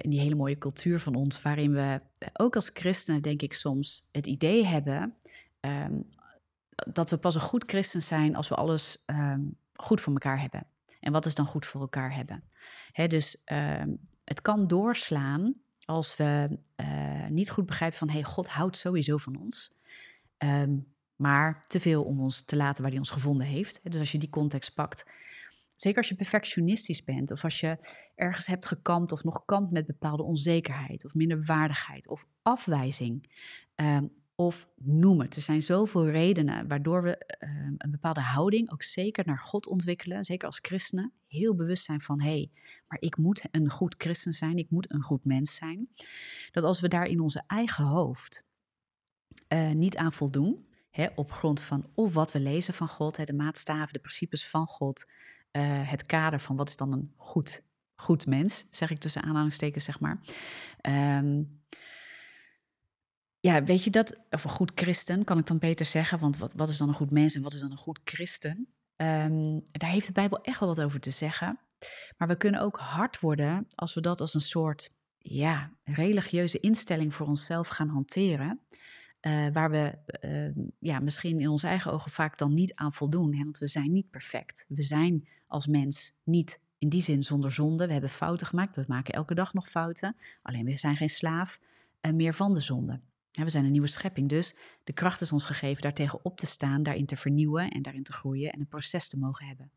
in die hele mooie cultuur van ons, waarin we eh, ook als christenen, denk ik, soms het idee hebben um, dat we pas een goed christen zijn als we alles um, goed voor elkaar hebben. En wat is dan goed voor elkaar hebben? Hè, dus um, het kan doorslaan als we uh, niet goed begrijpen van, hey, God houdt sowieso van ons. maar te veel om ons te laten waar hij ons gevonden heeft. Dus als je die context pakt, Zeker als je perfectionistisch bent of als je ergens hebt gekampt of nog kampt met bepaalde onzekerheid of minderwaardigheid of afwijzing. Um, of noem het. Er zijn zoveel redenen waardoor we um, een bepaalde houding ook zeker naar God ontwikkelen. Zeker als christenen. Heel bewust zijn van, hé, hey, maar ik moet een goed christen zijn. Ik moet een goed mens zijn. Dat als we daar in onze eigen hoofd uh, niet aan voldoen. Op grond van of wat we lezen van God, de maatstaven, de principes van God, uh, het kader van wat is dan een goed, goed mens, zeg ik tussen aanhalingstekens, zeg maar. Um, ja, weet je dat, of een goed christen, kan ik dan beter zeggen, want wat, wat is dan een goed mens en wat is dan een goed christen? Um, daar heeft de Bijbel echt wel wat over te zeggen. Maar we kunnen ook hard worden als we dat als een soort ja, religieuze instelling voor onszelf gaan hanteren. Uh, waar we uh, ja, misschien in onze eigen ogen vaak dan niet aan voldoen. Hè? Want we zijn niet perfect. We zijn als mens niet in die zin zonder zonde. We hebben fouten gemaakt. We maken elke dag nog fouten. Alleen we zijn geen slaaf uh, meer van de zonde. We zijn een nieuwe schepping. Dus de kracht is ons gegeven daartegen op te staan, daarin te vernieuwen en daarin te groeien en een proces te mogen hebben.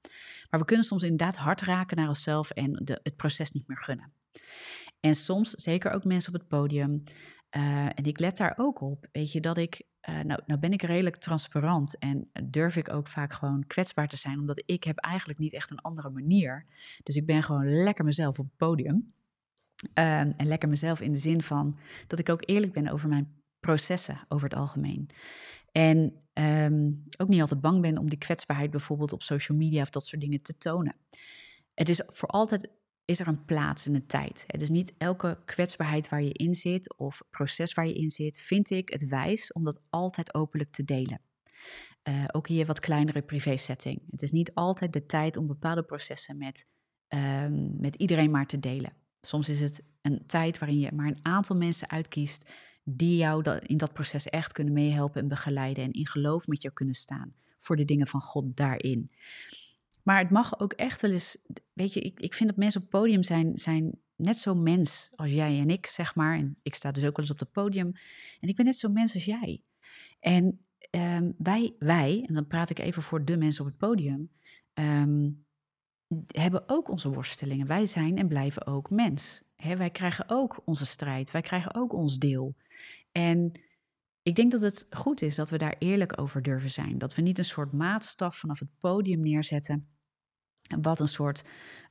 Maar we kunnen soms inderdaad hard raken naar onszelf en de, het proces niet meer gunnen. En soms, zeker ook mensen op het podium, uh, en ik let daar ook op, weet je, dat ik, uh, nou, nou ben ik redelijk transparant en durf ik ook vaak gewoon kwetsbaar te zijn, omdat ik heb eigenlijk niet echt een andere manier. Dus ik ben gewoon lekker mezelf op het podium. Uh, en lekker mezelf in de zin van dat ik ook eerlijk ben over mijn processen over het algemeen. En um, ook niet altijd bang ben om die kwetsbaarheid bijvoorbeeld op social media of dat soort dingen te tonen. Het is voor altijd is er een plaats en een tijd. Dus niet elke kwetsbaarheid waar je in zit of proces waar je in zit, vind ik het wijs om dat altijd openlijk te delen. Uh, ook in je wat kleinere privé-setting. Het is niet altijd de tijd om bepaalde processen met, um, met iedereen maar te delen. Soms is het een tijd waarin je maar een aantal mensen uitkiest die jou in dat proces echt kunnen meehelpen en begeleiden en in geloof met jou kunnen staan voor de dingen van God daarin. Maar het mag ook echt wel eens, weet je, ik, ik vind dat mensen op het podium zijn, zijn net zo mens als jij en ik, zeg maar. En ik sta dus ook wel eens op het podium. En ik ben net zo mens als jij. En um, wij, wij, en dan praat ik even voor de mensen op het podium, um, hebben ook onze worstelingen. Wij zijn en blijven ook mens. He, wij krijgen ook onze strijd, wij krijgen ook ons deel. En ik denk dat het goed is dat we daar eerlijk over durven zijn. Dat we niet een soort maatstaf vanaf het podium neerzetten. Wat een soort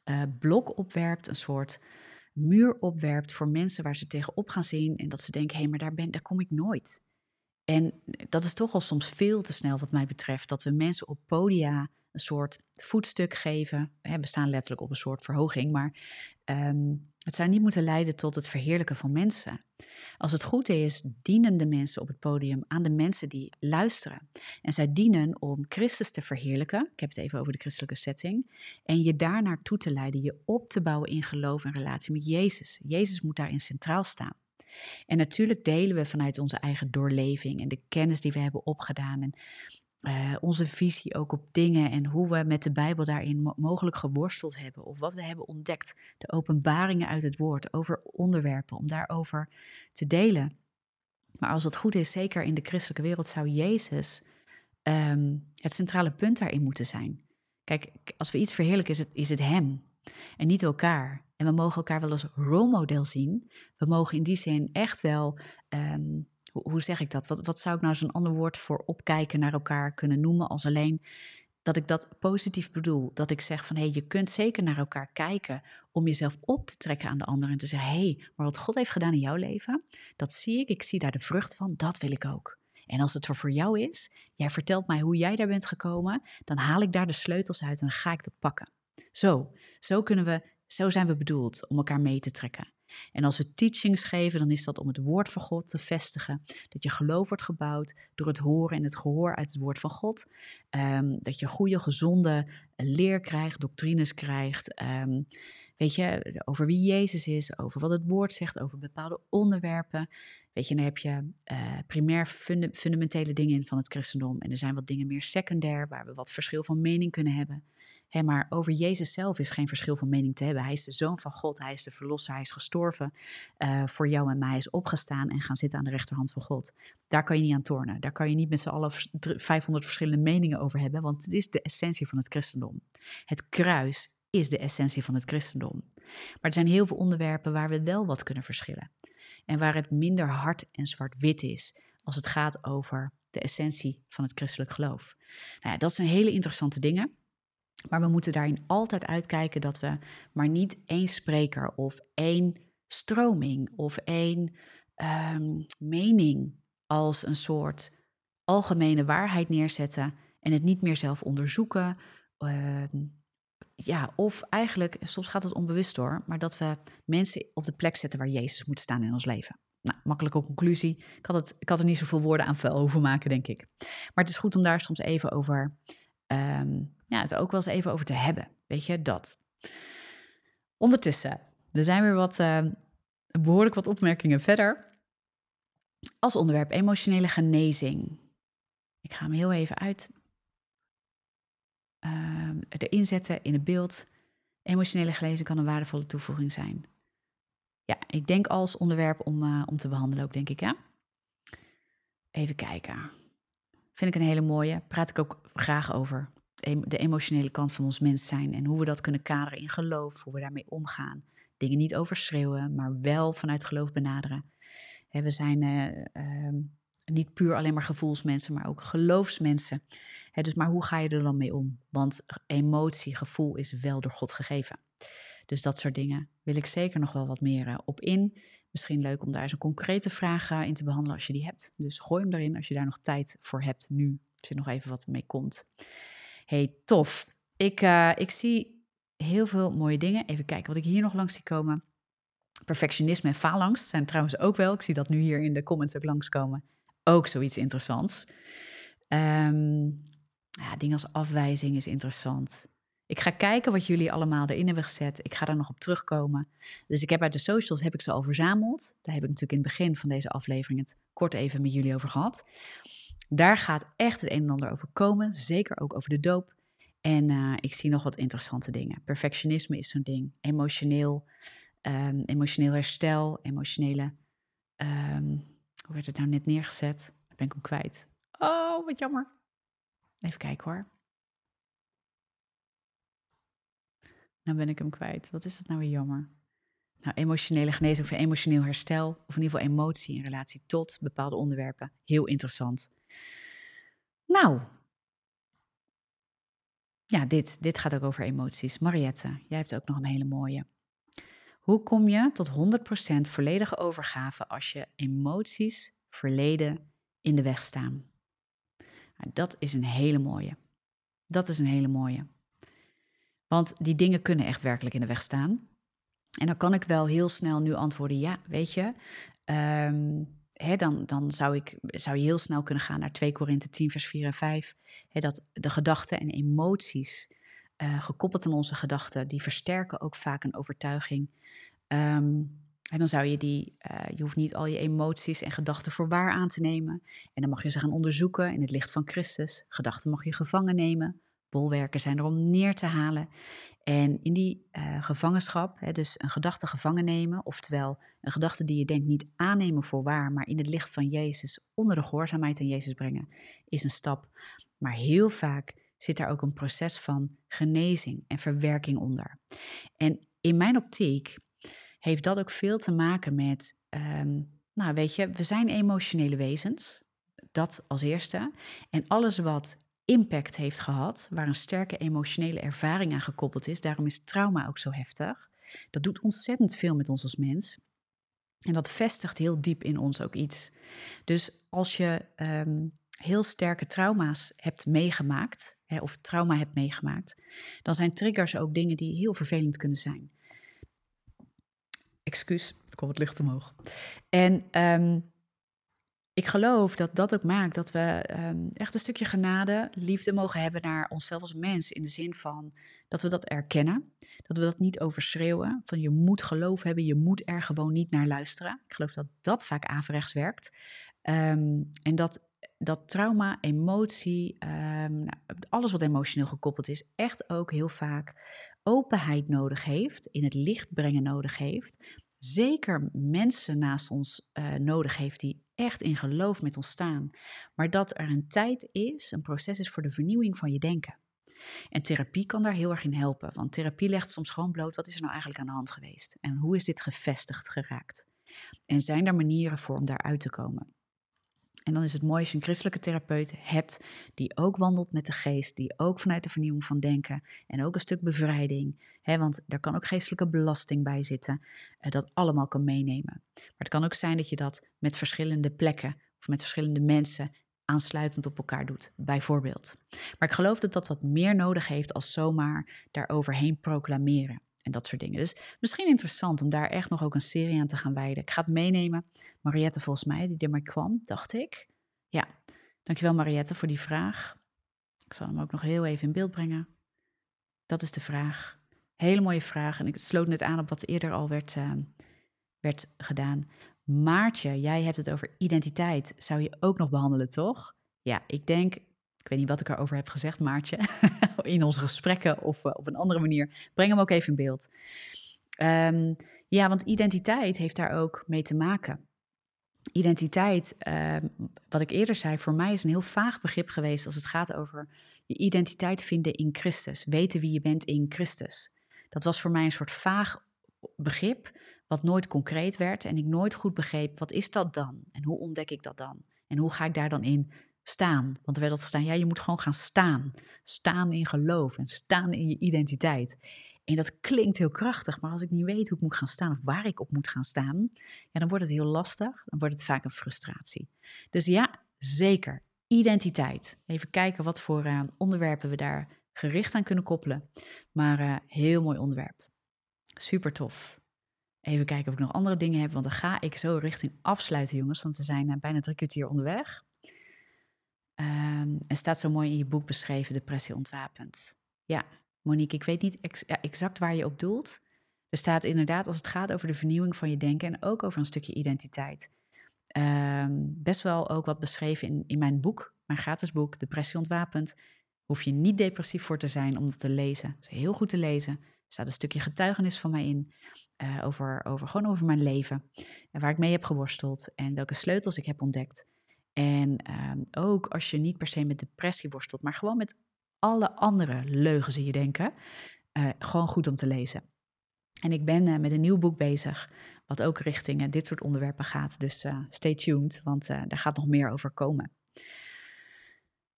uh, blok opwerpt, een soort muur opwerpt voor mensen waar ze tegenop gaan zien. En dat ze denken, hé, hey, maar daar, ben, daar kom ik nooit. En dat is toch al soms veel te snel wat mij betreft. Dat we mensen op podia een soort voetstuk geven. We staan letterlijk op een soort verhoging, maar um, het zou niet moeten leiden tot het verheerlijken van mensen. Als het goed is, dienen de mensen op het podium aan de mensen die luisteren. En zij dienen om Christus te verheerlijken. Ik heb het even over de christelijke setting. En je daar naartoe te leiden, je op te bouwen in geloof en relatie met Jezus. Jezus moet daarin centraal staan. En natuurlijk delen we vanuit onze eigen doorleving en de kennis die we hebben opgedaan. En uh, onze visie ook op dingen en hoe we met de Bijbel daarin mogelijk geworsteld hebben of wat we hebben ontdekt, de openbaringen uit het woord over onderwerpen, om daarover te delen. Maar als het goed is, zeker in de christelijke wereld, zou Jezus um, het centrale punt daarin moeten zijn. Kijk, als we iets verheerlijken, is het, is het Hem en niet elkaar. En we mogen elkaar wel als rolmodel zien. We mogen in die zin echt wel um, hoe, zeg ik dat? Wat, wat zou ik nou zo'n ander woord voor opkijken naar elkaar kunnen noemen als alleen dat ik dat positief bedoel. Dat ik zeg van hé, hey, je kunt zeker naar elkaar kijken om jezelf op te trekken aan de ander en te zeggen: hé, hey, maar wat God heeft gedaan in jouw leven, dat zie ik, ik zie daar de vrucht van, dat wil ik ook. En als het er voor jou is, jij vertelt mij hoe jij daar bent gekomen, dan haal ik daar de sleutels uit en dan ga ik dat pakken. Zo, zo kunnen we, zo zijn we bedoeld om elkaar mee te trekken. En als we teachings geven, dan is dat om het woord van God te vestigen. Dat je geloof wordt gebouwd door het horen en het gehoor uit het woord van God. Ehm, dat je goede, gezonde leer krijgt, doctrines krijgt. Ehm, weet je, over wie Jezus is, over wat het woord zegt, over bepaalde onderwerpen. Weet je, dan heb je uh, primair fundamentele dingen in van het christendom. En er zijn wat dingen meer secundair, waar we wat verschil van mening kunnen hebben maar over Jezus zelf is geen verschil van mening te hebben. Hij is de zoon van God, hij is de verlosser, hij is gestorven uh, voor jou en mij, hij is opgestaan en gaan zitten aan de rechterhand van God. Daar kan je niet aan tornen. Daar kan je niet met z'n allen 500 verschillende meningen over hebben, want het is de essentie van het christendom. Het kruis is de essentie van het christendom. Maar er zijn heel veel onderwerpen waar we wel wat kunnen verschillen. En waar het minder hard en zwart-wit is als het gaat over de essentie van het christelijk geloof. Nou ja, dat zijn hele interessante dingen. Maar we moeten daarin altijd uitkijken dat we maar niet één spreker of één stroming of één ehm, mening als een soort algemene waarheid neerzetten en het niet meer zelf onderzoeken. Ehm, ja, of eigenlijk, soms gaat het onbewust door, maar dat we mensen op de plek zetten waar Jezus moet staan in ons leven. Nou, makkelijke conclusie. Ik had, het, ik had er niet zoveel woorden aan vuil over maken, denk ik. Maar het is goed om daar soms even over um, ja, het ook wel eens even over te hebben. Weet je, dat. Ondertussen, er zijn weer wat, uh, behoorlijk wat opmerkingen verder. Als onderwerp emotionele genezing. Ik ga hem heel even uit uh, erin zetten in het beeld. Emotionele genezing kan een waardevolle toevoeging zijn. Ja, ik denk als onderwerp om, uh, om te behandelen ook, denk ik, ja. Even kijken. Vind ik een hele mooie. Praat ik ook graag over de emotionele kant van ons mens zijn en hoe we dat kunnen kaderen in geloof, hoe we daarmee omgaan. Dingen niet overschreeuwen, maar wel vanuit geloof benaderen. we zijn uh, uh, niet puur alleen maar gevoelsmensen, maar ook geloofsmensen. dus maar hoe ga je er dan mee om? Want emotie, gevoel is wel door God gegeven. Dus dat soort dingen wil ik zeker nog wel wat meer uh, op in. Misschien leuk om daar eens een concrete vraag eh, in te behandelen als je die hebt. Dus gooi hem erin als je daar nog tijd voor hebt nu. Er nog even wat mee komt hey, tof. Ik, uh, ik zie heel veel mooie dingen. Even kijken wat ik hier nog langs zie komen. Perfectionisme en faalangst zijn trouwens ook wel. Ik zie dat nu hier in de comments ook langskomen. Ook zoiets interessants. Um, ja, dingen als afwijzing is interessant. Ik ga kijken wat jullie allemaal erin hebben gezet. Ik ga daar nog op terugkomen. Dus ik heb uit de socials heb ik ze al verzameld. Daar heb ik natuurlijk in het begin van deze aflevering het kort even met jullie over gehad. Daar gaat echt het een en ander over komen, zeker ook over de doop. En uh, ik zie nog wat interessante dingen. Perfectionisme is zo'n ding. Emotioneel, um, emotioneel herstel, emotionele. Um, hoe werd het nou net neergezet? Ben ik hem kwijt. Oh, wat jammer. Even kijken hoor. Nou ben ik hem kwijt. Wat is dat nou weer jammer? Nou, emotionele genezing of emotioneel herstel, of in ieder geval emotie in relatie tot bepaalde onderwerpen. Heel interessant. Nou, ja, dit, dit gaat ook over emoties. Mariette, jij hebt ook nog een hele mooie. Hoe kom je tot 100% volledige overgave als je emoties, verleden in de weg staan? Nou, dat is een hele mooie. Dat is een hele mooie. Want die dingen kunnen echt werkelijk in de weg staan. En dan kan ik wel heel snel nu antwoorden: ja, weet je. Um, dan, dan zou, ik, zou je heel snel kunnen gaan naar 2 Korinthe 10, vers 4 en 5. dat de gedachten en emoties, uh, gekoppeld aan onze gedachten, die versterken ook vaak een overtuiging. Um, en dan zou je die, uh, je hoeft niet al je emoties en gedachten voor waar aan te nemen. En dan mag je ze gaan onderzoeken in het licht van Christus. Gedachten mag je gevangen nemen. Bolwerken zijn er om neer te halen. En in die uh, gevangenschap, hè, dus een gedachte gevangen nemen, oftewel een gedachte die je denkt niet aannemen voor waar, maar in het licht van Jezus onder de gehoorzaamheid aan Jezus brengen, is een stap. Maar heel vaak zit daar ook een proces van genezing en verwerking onder. En in mijn optiek heeft dat ook veel te maken met, um, nou weet je, we zijn emotionele wezens, dat als eerste. En alles wat impact heeft gehad, waar een sterke emotionele ervaring aan gekoppeld is. Daarom is trauma ook zo heftig. Dat doet ontzettend veel met ons als mens. En dat vestigt heel diep in ons ook iets. Dus als je ehm, heel sterke trauma's hebt meegemaakt, hè, of trauma hebt meegemaakt, dan zijn triggers ook dingen die heel vervelend kunnen zijn. Excuus, ik kom het licht omhoog. En ehm, ik geloof dat dat ook maakt dat we ehm, echt een stukje genade, liefde mogen hebben naar onszelf als mens. In de zin van dat we dat erkennen. Dat we dat niet overschreeuwen. Van je moet geloof hebben, je moet er gewoon niet naar luisteren. Ik geloof dat dat vaak averechts werkt. Ehm, en dat, dat trauma, emotie, ehm, nou, alles wat emotioneel gekoppeld is, echt ook heel vaak openheid nodig heeft, in het licht brengen nodig heeft. Zeker mensen naast ons uh, nodig heeft die echt in geloof met ons staan. Maar dat er een tijd is, een proces is voor de vernieuwing van je denken. En therapie kan daar heel erg in helpen, want therapie legt soms gewoon bloot wat is er nou eigenlijk aan de hand geweest en hoe is dit gevestigd geraakt. En zijn er manieren voor om daaruit te komen? En dan is het mooi als je een christelijke therapeut hebt die ook wandelt met de geest, die ook vanuit de vernieuwing van denken en ook een stuk bevrijding, hè, want daar kan ook geestelijke belasting bij zitten, eh, dat allemaal kan meenemen. Maar het kan ook zijn dat je dat met verschillende plekken of met verschillende mensen aansluitend op elkaar doet, bijvoorbeeld. Maar ik geloof dat dat wat meer nodig heeft als zomaar daar overheen proclameren en dat soort dingen. Dus misschien interessant om daar echt nog ook een serie aan te gaan wijden. Ik ga het meenemen. Mariette volgens mij, die er maar kwam, dacht ik. Ja, dankjewel Mariette voor die vraag. Ik zal hem ook nog heel even in beeld brengen. Dat is de vraag. Hele mooie vraag. En ik sloot net aan op wat eerder al werd, uh, werd gedaan. Maartje, jij hebt het over identiteit. Zou je ook nog behandelen, toch? Ja, ik denk, ik weet niet wat ik erover heb gezegd, Maartje, in onze gesprekken of uh, op een andere manier. Breng hem ook even in beeld. Um, ja, want identiteit heeft daar ook mee te maken. Identiteit, uh, wat ik eerder zei, voor mij is een heel vaag begrip geweest als het gaat over je identiteit vinden in Christus. Weten wie je bent in Christus. Dat was voor mij een soort vaag begrip, wat nooit concreet werd en ik nooit goed begreep, wat is dat dan? En hoe ontdek ik dat dan? En hoe ga ik daar dan in staan. Want er werd altijd gestaan, ja, je moet gewoon gaan staan. Staan in geloof en staan in je identiteit. En dat klinkt heel krachtig, maar als ik niet weet hoe ik moet gaan staan of waar ik op moet gaan staan, ja, dan wordt het heel lastig. Dan wordt het vaak een frustratie. Dus ja, zeker. Identiteit. Even kijken wat voor uh, onderwerpen we daar gericht aan kunnen koppelen. Maar uh, heel mooi onderwerp. Super tof. Even kijken of ik nog andere dingen heb, want dan ga ik zo richting afsluiten, jongens. Want we zijn uh, bijna drie kwartier onderweg. Um, en staat zo mooi in je boek beschreven, Depressie ontwapend. Ja, Monique, ik weet niet exact waar je op doelt. Er staat inderdaad, als het gaat over de vernieuwing van je denken en ook over een stukje identiteit. Um, best wel ook wat beschreven in, in mijn boek, mijn gratis boek, Depressie ontwapend. Hoef je niet depressief voor te zijn om dat te lezen. Het is heel goed te lezen. Er staat een stukje getuigenis van mij in. Uh, over, over, gewoon over mijn leven. En waar ik mee heb geworsteld. En welke sleutels ik heb ontdekt. En ehm, ook als je niet per se met depressie worstelt, maar gewoon met alle andere leugens in je denken, uh, gewoon goed om te lezen. En ik ben uh, met een nieuw boek bezig, wat ook richting uh, dit soort onderwerpen gaat. Dus stay tuned, want daar gaat nog meer over komen.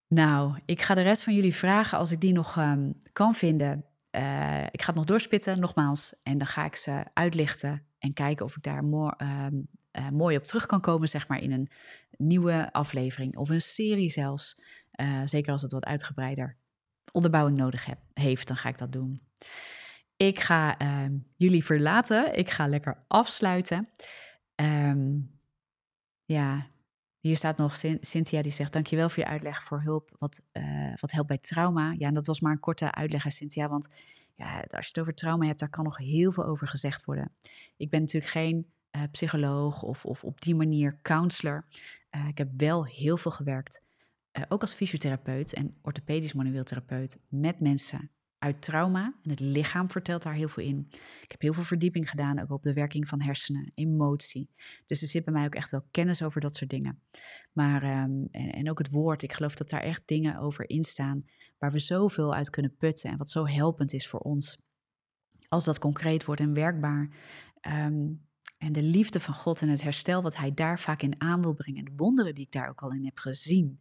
Nou, ik ga de rest van jullie vragen als ik die nog um, kan vinden. Ik ga het nog doorspitten, nogmaals, en dan ga ik ze uitlichten en kijken of ik daar more, um, uh, mooi op terug kan komen, zeg maar, in een nieuwe aflevering of een serie zelfs. Uh, zeker als het wat uitgebreider onderbouwing nodig heb, heeft, dan ga ik dat doen. Ik ga uh, jullie verlaten. Ik ga lekker afsluiten. Um, ja, hier staat nog Cynthia die zegt: Dankjewel voor je uitleg voor hulp. Wat, uh, wat helpt bij trauma? Ja, en dat was maar een korte uitleg, Cynthia. Want ja, als je het over trauma hebt, daar kan nog heel veel over gezegd worden. Ik ben natuurlijk geen uh, psycholoog of, of op die manier counselor. Uh, ik heb wel heel veel gewerkt, ook als fysiotherapeut en orthopedisch manueel therapeut, met mensen uit trauma. En het lichaam vertelt daar heel veel in. Ik heb heel veel verdieping gedaan, ook op de werking van hersenen, emotie. Dus er zit bij mij ook echt wel kennis over dat soort dingen. Maar, um, en, en ook het woord, ik geloof dat daar echt dingen over in staan waar we zoveel uit kunnen putten en wat zo helpend is voor ons. Als dat concreet wordt en werkbaar. Um, en de liefde van God en het herstel wat Hij daar vaak in aan wil brengen. De wonderen die ik daar ook al in heb gezien.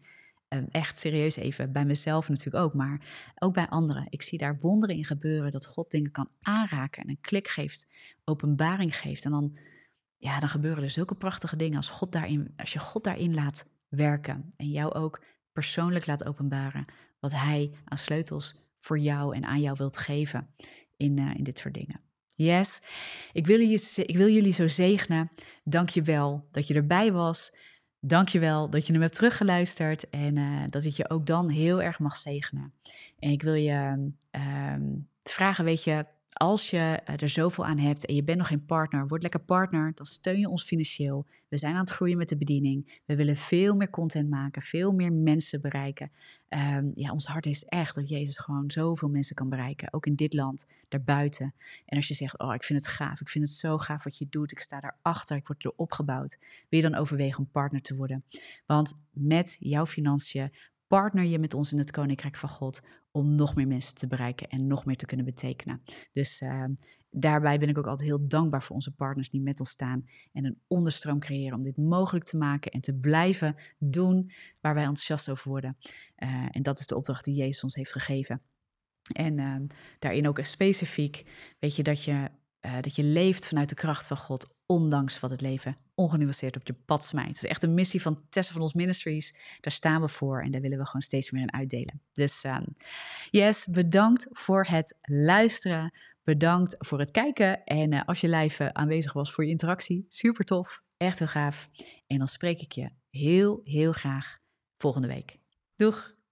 Ehm, echt serieus even, bij mezelf natuurlijk ook, maar ook bij anderen. Ik zie daar wonderen in gebeuren, dat God dingen kan aanraken en een klik geeft, openbaring geeft. En dan, ja, dan gebeuren er zulke prachtige dingen als, God daarin, als je God daarin laat werken en jou ook persoonlijk laat openbaren wat Hij aan sleutels voor jou en aan jou wilt geven in, uh, in dit soort dingen. Yes, ik wil, je, ik wil jullie zo zegenen. Dank je wel dat je erbij was. Dank je wel dat je hem hebt teruggeluisterd en uh, dat ik je ook dan heel erg mag zegenen. En ik wil je uh, vragen, weet je, als je eh, er zoveel aan hebt en je bent nog geen partner, word lekker partner, dan steun je ons financieel. We zijn aan het groeien met de bediening. We willen veel meer content maken, veel meer mensen bereiken. Um, ja, ons hart is echt dat Jezus gewoon zoveel mensen kan bereiken, ook in dit land, daarbuiten. En als je zegt, oh, ik vind het gaaf, ik vind het zo gaaf wat je doet, ik sta daarachter, ik word erop opgebouwd, wil je dan overwegen om partner te worden? Want met jouw financiën partner je met ons in het Koninkrijk van God om nog meer mensen te bereiken en nog meer te kunnen betekenen. Dus uh, daarbij ben ik ook altijd heel dankbaar voor onze partners die met ons staan en een onderstroom creëren om dit mogelijk te maken en te blijven doen waar wij enthousiast over worden. Uh, en dat is de opdracht die Jezus ons heeft gegeven. En uh, daarin ook specifiek, weet je, dat je, uh, dat je leeft vanuit de kracht van God, ondanks wat het leven ongenuanceerd op je pad smijt. Het is echt een missie van Tessa van ons Ministries. Daar staan we voor en daar willen we gewoon steeds meer in uitdelen. Dus uh, yes, bedankt voor het luisteren. Bedankt voor het kijken. En uh, als je live uh, aanwezig was voor je interactie, super tof. Echt heel gaaf. En dan spreek ik je heel, heel graag volgende week. Doeg!